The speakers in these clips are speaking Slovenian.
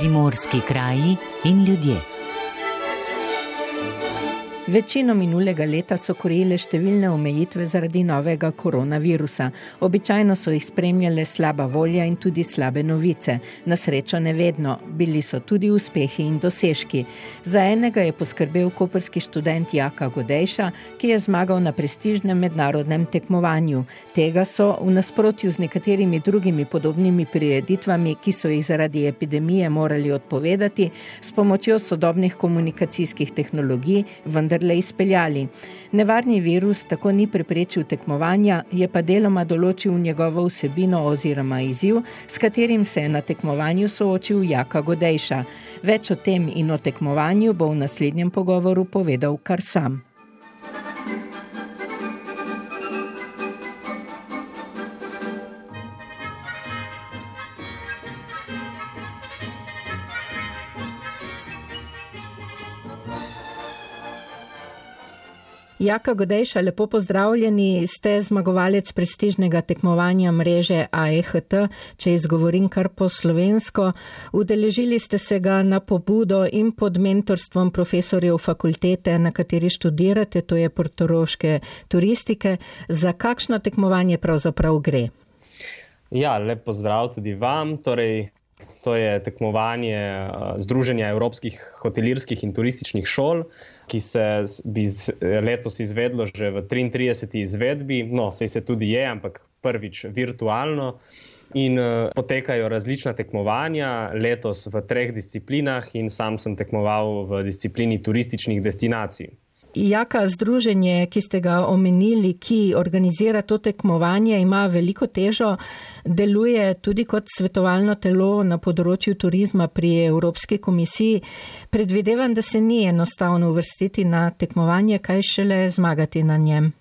primorski kraji in ljudje. Večino minulega leta so korele številne omejitve zaradi novega koronavirusa. Običajno so jih spremljale slaba volja in tudi slabe novice. Na srečo ne vedno, bili so tudi uspehi in dosežki. Za enega je poskrbel koperski študent Jaka Godejša, ki je zmagal na prestižnem mednarodnem tekmovanju. Tega so v nasprotju z nekaterimi drugimi podobnimi prireditvami, ki so jih zaradi epidemije morali odpovedati, s pomočjo sodobnih komunikacijskih tehnologij, vendar vendarle izpeljali. Nevarni virus tako ni preprečil tekmovanja, je pa deloma določil njegovo vsebino oziroma izziv, s katerim se je na tekmovanju soočil Jaka Godejša. Več o tem in o tekmovanju bo v naslednjem pogovoru povedal kar sam. Jaka Godejša, lepo pozdravljeni. Ste zmagovalec prestižnega tekmovanja mreže AEHT, če izgovorim kar po slovensko. Udeležili ste se ga na pobudo in pod mentorstvom profesorjev fakultete, na kateri študirate, to je portoroške turistike. Za kakšno tekmovanje pravzaprav gre? Ja, lep pozdrav tudi vam. Torej, to je tekmovanje uh, Združenja evropskih hotelirskih in turističnih šol ki se bi letos izvedlo že v 33. izvedbi, no, sej se tudi je, ampak prvič virtualno. In uh, potekajo različna tekmovanja, letos v treh disciplinah, in sam sem tekmoval v disciplini turističnih destinacij. Jaka združenje, ki ste ga omenili, ki organizira to tekmovanje, ima veliko težo, deluje tudi kot svetovalno telo na področju turizma pri Evropski komisiji. Predvidevam, da se ni enostavno uvrstiti na tekmovanje, kaj šele zmagati na njem.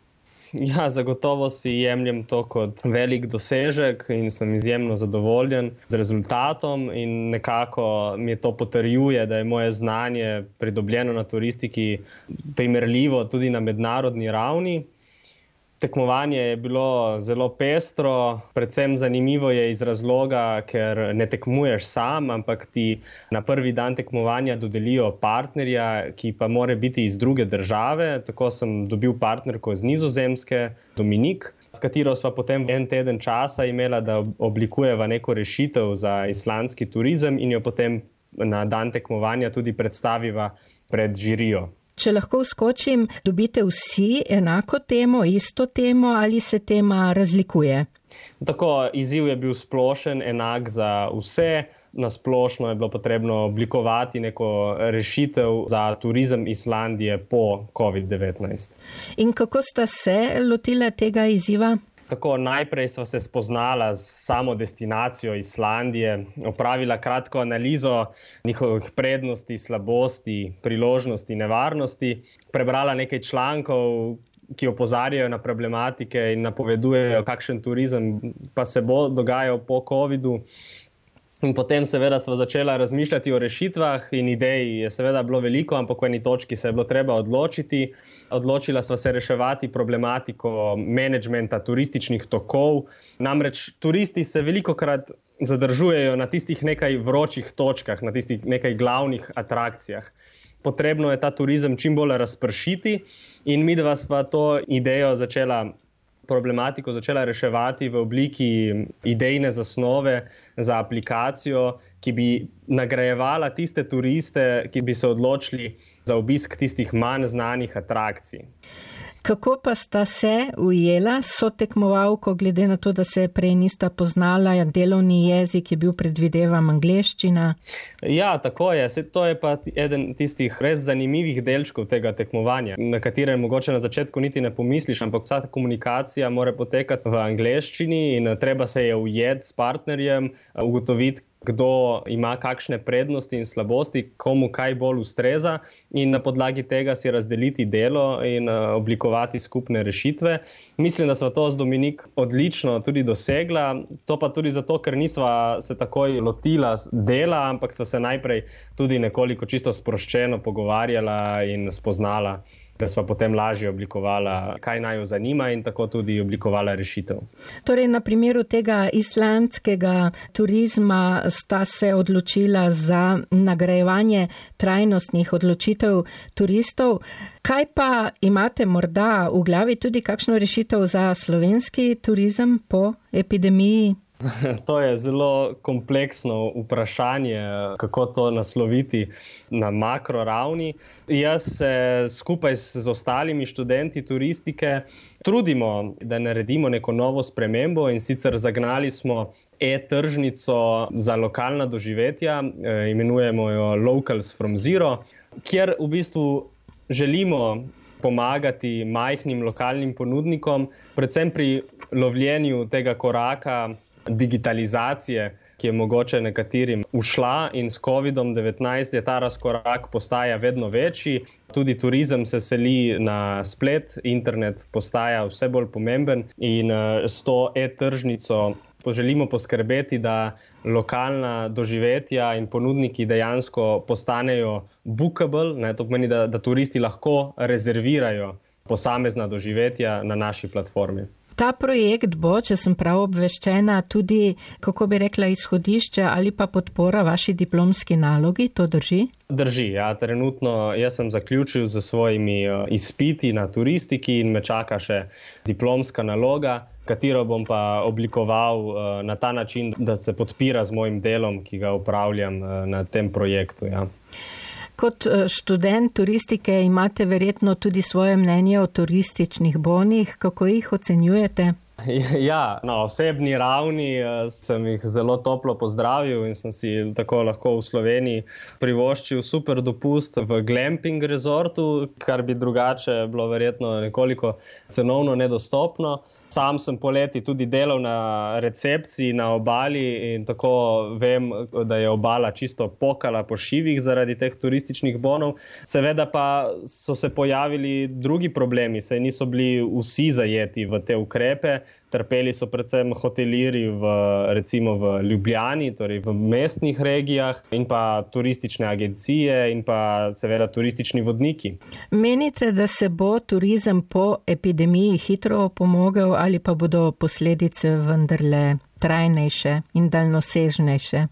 Ja, zagotovo si jemljem to kot velik dosežek in sem izjemno zadovoljen z rezultatom. In nekako mi to potrjuje, da je moje znanje pridobljeno na turistiki primerljivo tudi na mednarodni ravni. Tekmovanje je bilo zelo pestro, predvsem zanimivo je iz razloga, ker ne tekmuješ sam, ampak ti na prvi dan tekmovanja dodelijo partnerja, ki pa more biti iz druge države. Tako sem dobil partnerko iz Nizozemske, Dominik, s katero sva potem en teden časa imela, da oblikujeva neko rešitev za islandski turizem in jo potem na dan tekmovanja tudi predstaviva pred žirijo. Če lahko skočim, dobite vsi enako temo, isto temo ali se tema razlikuje? Tako, izziv je bil splošen, enak za vse. Na splošno je bilo potrebno oblikovati neko rešitev za turizem Islandije po COVID-19. In kako ste se lotili tega izziva? Tako najprej sva se spoznala z samo destinacijo Islandije, opravila kratko analizo njihovih prednosti, slabosti, priložnosti, nevarnosti, prebrala nekaj člankov, ki opozarjajo na problematike in napovedujejo, kakšen turizem pa se bo dogajal po COVID-u. In potem, seveda, smo začeli razmišljati o rešitvah, in idej je seveda bilo veliko, ampak v eni točki se je bilo treba odločiti. Odločila smo se reševati problematiko menedžmenta turističnih tokov. Namreč turisti se veliko krat zadržujejo na tistih nekaj vročih točkah, na tistih nekaj glavnih atrakcijah. Potrebno je ta turizem čim bolj razpršiti, in mi dva sva to idejo začela problematiko začela reševati v obliki idejne zasnove za aplikacijo, ki bi nagrajevala tiste turiste, ki bi se odločili za obisk tistih manj znanih atrakcij. Kako pa sta se ujela so tekmovalko, glede na to, da se prej nista poznala, delovni jezik je bil predvidevam angleščina? Ja, tako je. Se, to je pa eden tistih res zanimivih delčkov tega tekmovanja, na katerem mogoče na začetku niti ne pomisliš, ampak vsa ta komunikacija mora potekati v angleščini in treba se je ujeti s partnerjem, ugotoviti, kdo ima kakšne prednosti in slabosti, komu kaj bolj ustreza, in na podlagi tega si razdeliti delo in uh, oblikovati skupne rešitve. Mislim, da smo to z Dominik odlično tudi dosegla. To pa tudi zato, ker nisva se takoj lotila dela, ampak so se najprej tudi nekoliko čisto sproščeno pogovarjala in spoznala da smo potem lažje oblikovali, kaj naj jo zanima in tako tudi oblikovali rešitev. Torej, na primeru tega islandskega turizma sta se odločila za nagrajevanje trajnostnih odločitev turistov. Kaj pa imate morda v glavi tudi kakšno rešitev za slovenski turizem po epidemiji? To je zelo kompleksno vprašanje, kako to nasloviti na makro ravni. Jaz se skupaj z ostalimi študenti turistike trudimo, da naredimo neko novo spremembo in sicer zagnali smo e-tržnico za lokalna doživetja, eh, imenujemo jo Locals from Zero, kjer v bistvu želimo pomagati majhnim lokalnim ponudnikom, predvsem pri lovljenju tega koraka digitalizacije, ki je mogoče nekaterim ušla, in s COVID-19 je ta razkorak postaja vedno večji. Tudi turizem se seli na splet, internet postaja vse bolj pomemben, in eh, s to e-tržnico želimo poskrbeti, da lokalna doživetja in ponudniki dejansko postanejo bookable, to pomeni, da, da turisti lahko rezervirajo posamezna doživetja na naši platformi. Ta projekt bo, če sem prav obveščena, tudi, kako bi rekla, izhodišče ali pa podpora vaši diplomski nalogi, to drži? Drži, ja, trenutno jaz sem zaključil z svojimi uh, izpiti na turistiki in me čaka še diplomska naloga, katero bom pa oblikoval uh, na ta način, da se podpira z mojim delom, ki ga upravljam uh, na tem projektu. Ja. Kot eh, študent turistike imate verjetno tudi svoje mnenje o turističnih bonih. Kako jih ocenjujete? Ja, na osebni ravni eh, sem jih zelo toplo pozdravil in sem si tako lahko v Sloveniji privoščil super dopust v glamping resortu, kar bi drugače bilo verjetno nekoliko cenovno nedostopno. Sam sem poleti tudi delal na recepciji na obali in tako vem, da je obala čisto pokala po šivih zaradi teh turističnih bonov. Seveda pa so se pojavili drugi problemi, saj niso bili vsi zajeti v te ukrepe. Trpeli so predvsem hoteliri v, recimo v Ljubljani, torej v mestnih regijah, in pa turistične agencije, in pa seveda turistični vodniki. Menite, da se bo turizem po epidemiji hitro opomogel, ali pa bodo posledice vendarle trajnejše in daljnosežnejše?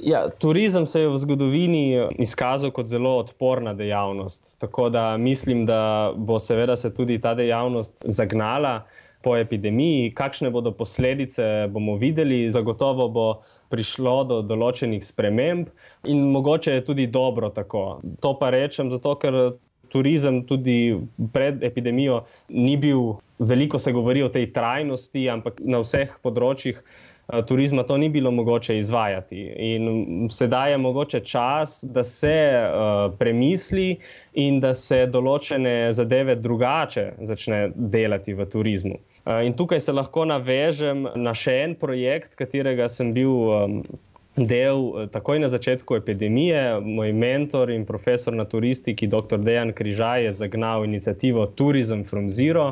Ja, turizem se je v zgodovini izkazal kot zelo odporna dejavnost. Tako da mislim, da bo seveda se tudi ta dejavnost zagnala po epidemiji. Kakšne bodo posledice, bomo videli. Zagotovo bo prišlo do določenih sprememb in mogoče je tudi dobro tako. To pa rečem zato, ker. Turizem tudi pred epidemijo ni bil, veliko se govori o tej trajnosti, ampak na vseh področjih Eh, turizma to ni bilo mogoče izvajati. In sedaj je mogoče čas, da se uh, premisli in da se določene zadeve drugače začne delati v turizmu. Uh, in tukaj se lahko navežem na še en projekt, katerega sem bil. Del takoj na začetku epidemije, moj mentor in profesor na turistiki, dr. Dejan Križaj, je zagnal inicijativo Tourism from Zero,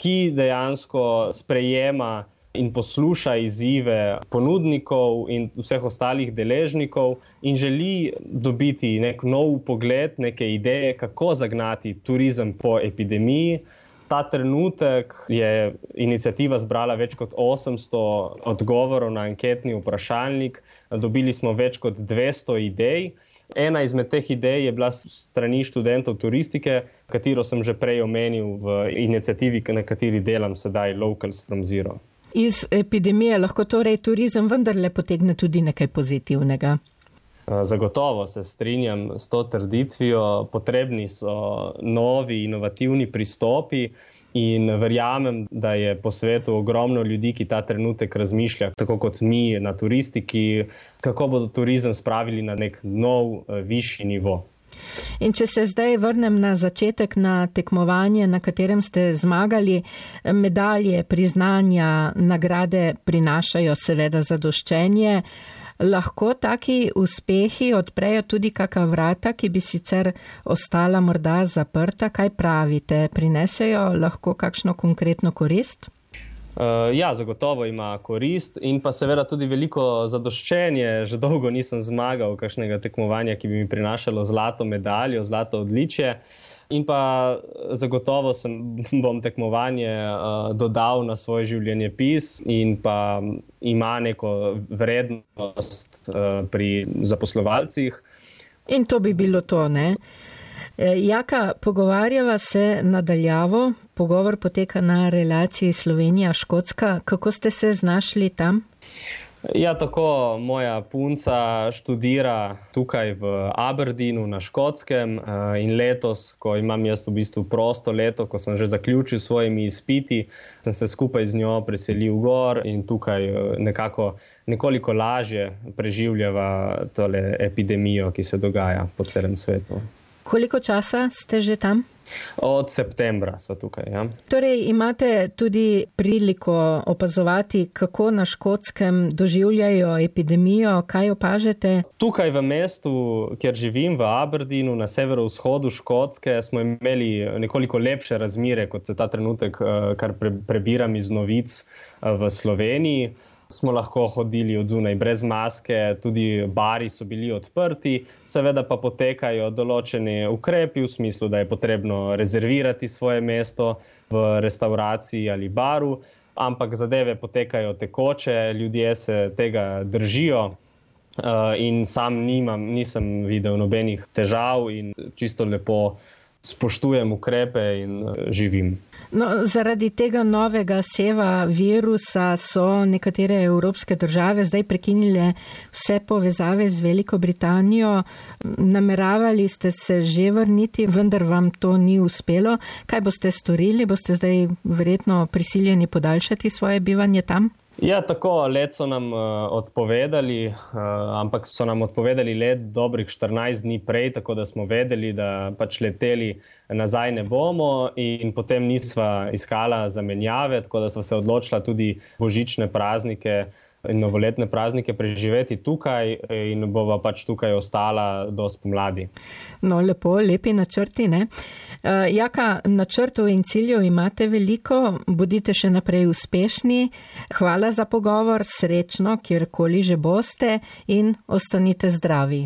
ki dejansko sprejema in posluša izzive ponudnikov in vseh ostalih deležnikov, in želi dobiti nek nov pogled, neke ideje, kako zagnati turizem po epidemiji. Ta trenutek je inicijativa zbrala več kot 800 odgovorov na anketni vprašalnik, dobili smo več kot 200 idej. Ena izmed teh idej je bila strani študentov turistike, katero sem že prej omenil v inicijativi, na kateri delam sedaj, Locals from Zero iz epidemije lahko torej turizem vendarle potegne tudi nekaj pozitivnega. Zagotovo se strinjam s to trditvijo. Potrebni so novi, inovativni pristopi. In verjamem, da je po svetu ogromno ljudi, ki ta trenutek razmišlja, tako kot mi na turistiki, kako bodo turizem spravili na nek nov, višji nivo. In če se zdaj vrnem na začetek na tekmovanje, na katerem ste zmagali, medalje, priznanja, nagrade prinašajo seveda zadoščenje. Lahko taki uspehi odprejo tudi kakšna vrata, ki bi sicer ostala morda zaprta. Kaj pravite, prinesejo lahko kakšno konkretno korist? Uh, ja, zagotovo ima korist in pa seveda tudi veliko zadoščenje. Že dolgo nisem zmagal kakšnega tekmovanja, ki bi mi prinašalo zlato medaljo, zlato odličje. In pa zagotovo sem, bom tekmovanje uh, dodal na svoj življenje pis in pa ima neko vrednost uh, pri zaposlovalcih. In to bi bilo to, ne? E, Jaka, pogovarjava se nadaljavo, pogovor poteka na relaciji Slovenija-Škotska. Kako ste se znašli tam? Ja, tako moja punca študira tukaj v Aberdeenu na Škotskem eh, in letos, ko imam jaz v bistvu prosto leto, ko sem že zaključil s svojimi izpiti, sem se skupaj z njo preselil gor in tukaj eh, nekako nekoliko lažje preživljava tole epidemijo, ki se dogaja po celem svetu. Koliko časa ste že tam? Od septembra so tukaj. Ja. Torej, imate tudi priliko opazovati, kako na škotskem doživljajo epidemijo, kaj opažate? Tukaj v mestu, kjer živim, v Aberdeenu, na severovzhodu Škotske, smo imeli nekoliko lepše razmere, kot se ta trenutek, eh, kar prebiram iz novic eh, v Sloveniji smo lahko hodili od zunaj brez maske, tudi bari so bili odprti, seveda pa potekajo določeni ukrepi v smislu, da je potrebno rezervirati svoje mesto v restauraciji ali baru, ampak zadeve potekajo tekoče, ljudje se tega držijo. Uh, in sam nimam, nisem videl nobenih težav, in čisto lepo spoštujem ukrepe in uh, živim. No, zaradi tega novega seva virusa so nekatere evropske države zdaj prekinile vse povezave z Veliko Britanijo. Nameravali ste se že vrniti, vendar vam to ni uspelo. Kaj boste storili? Boste zdaj verjetno prisiljeni podaljšati svoje bivanje tam? Ja, tako let so nam uh, odpovedali, uh, ampak so nam odpovedali let dobrih 14 dni prej, tako da smo vedeli, da pač leteli nazaj ne bomo, in potem nisva iskala zamenjave, tako da smo se odločila tudi božične praznike in novoletne praznike preživeti tukaj in bova pač tukaj ostala do spomladi. No, lepo, lepi načrti, ne? Uh, jaka načrtov in ciljev imate veliko, bodite še naprej uspešni. Hvala za pogovor, srečno, kjerkoli že boste in ostanite zdravi.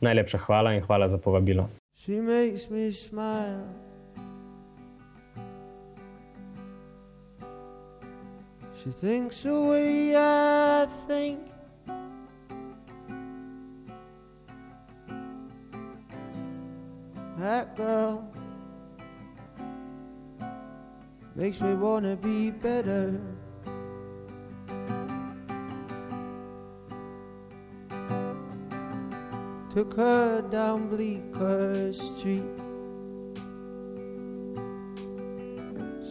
Najlepša hvala in hvala za povabilo. She makes me smile. She thinks the way I think. That girl makes me wanna be better. Took her down Bleecker Street.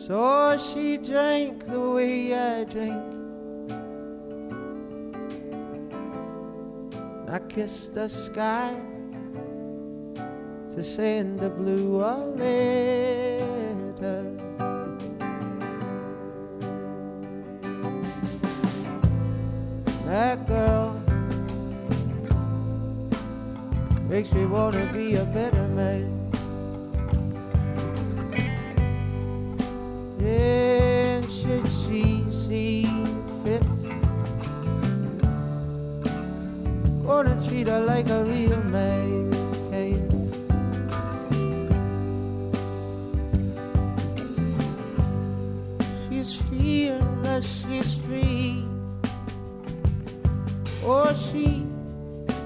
So she drank the way I drink. I kissed the sky to send the blue a letter. That girl makes me wanna be a better man. And should she see fit, gonna treat her like a real. She's fearless, she's free. Oh, she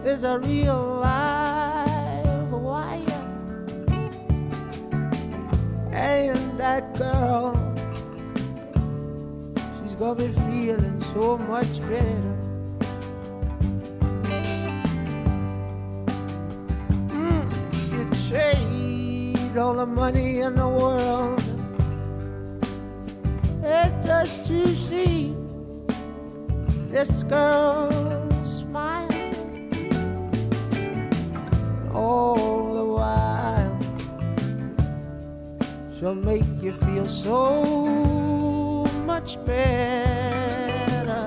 is a real live wire. And that girl, got me feeling so much better. Mm, you trade all the money in the world and just to see this girl smile all the while. She'll make you feel so much better.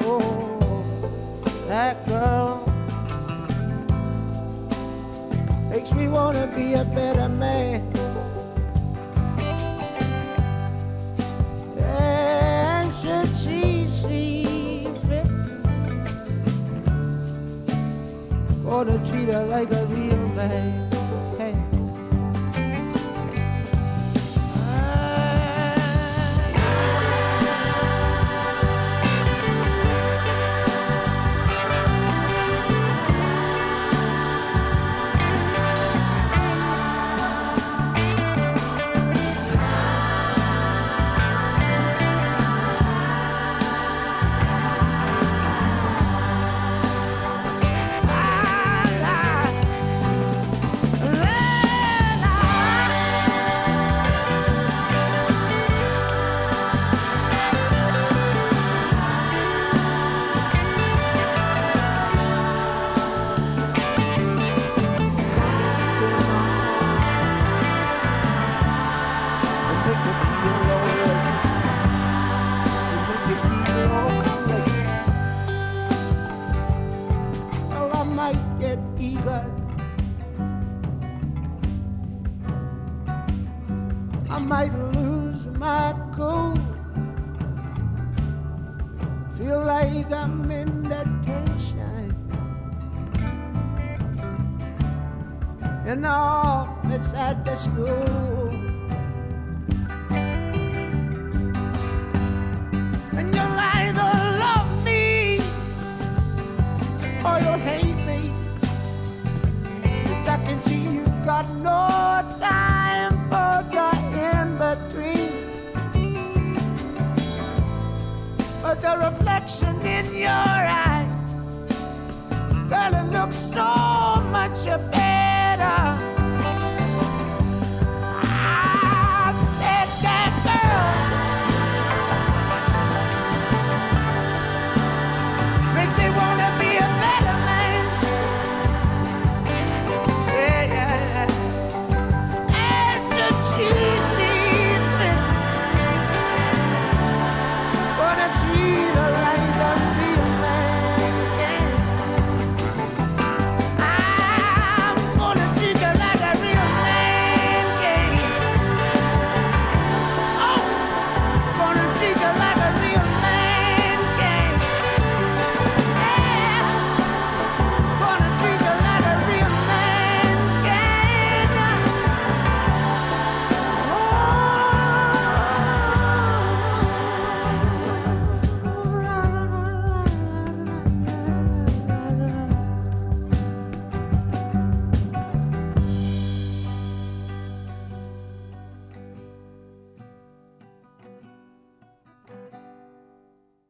Oh, that girl makes me wanna be a better man. And should she see fit, gonna treat her like a real man. an office at the school. And you'll either love me or you'll hate me. Cause I can see you've got no time for the in between. But the reflection in your eyes, girl, it looks so.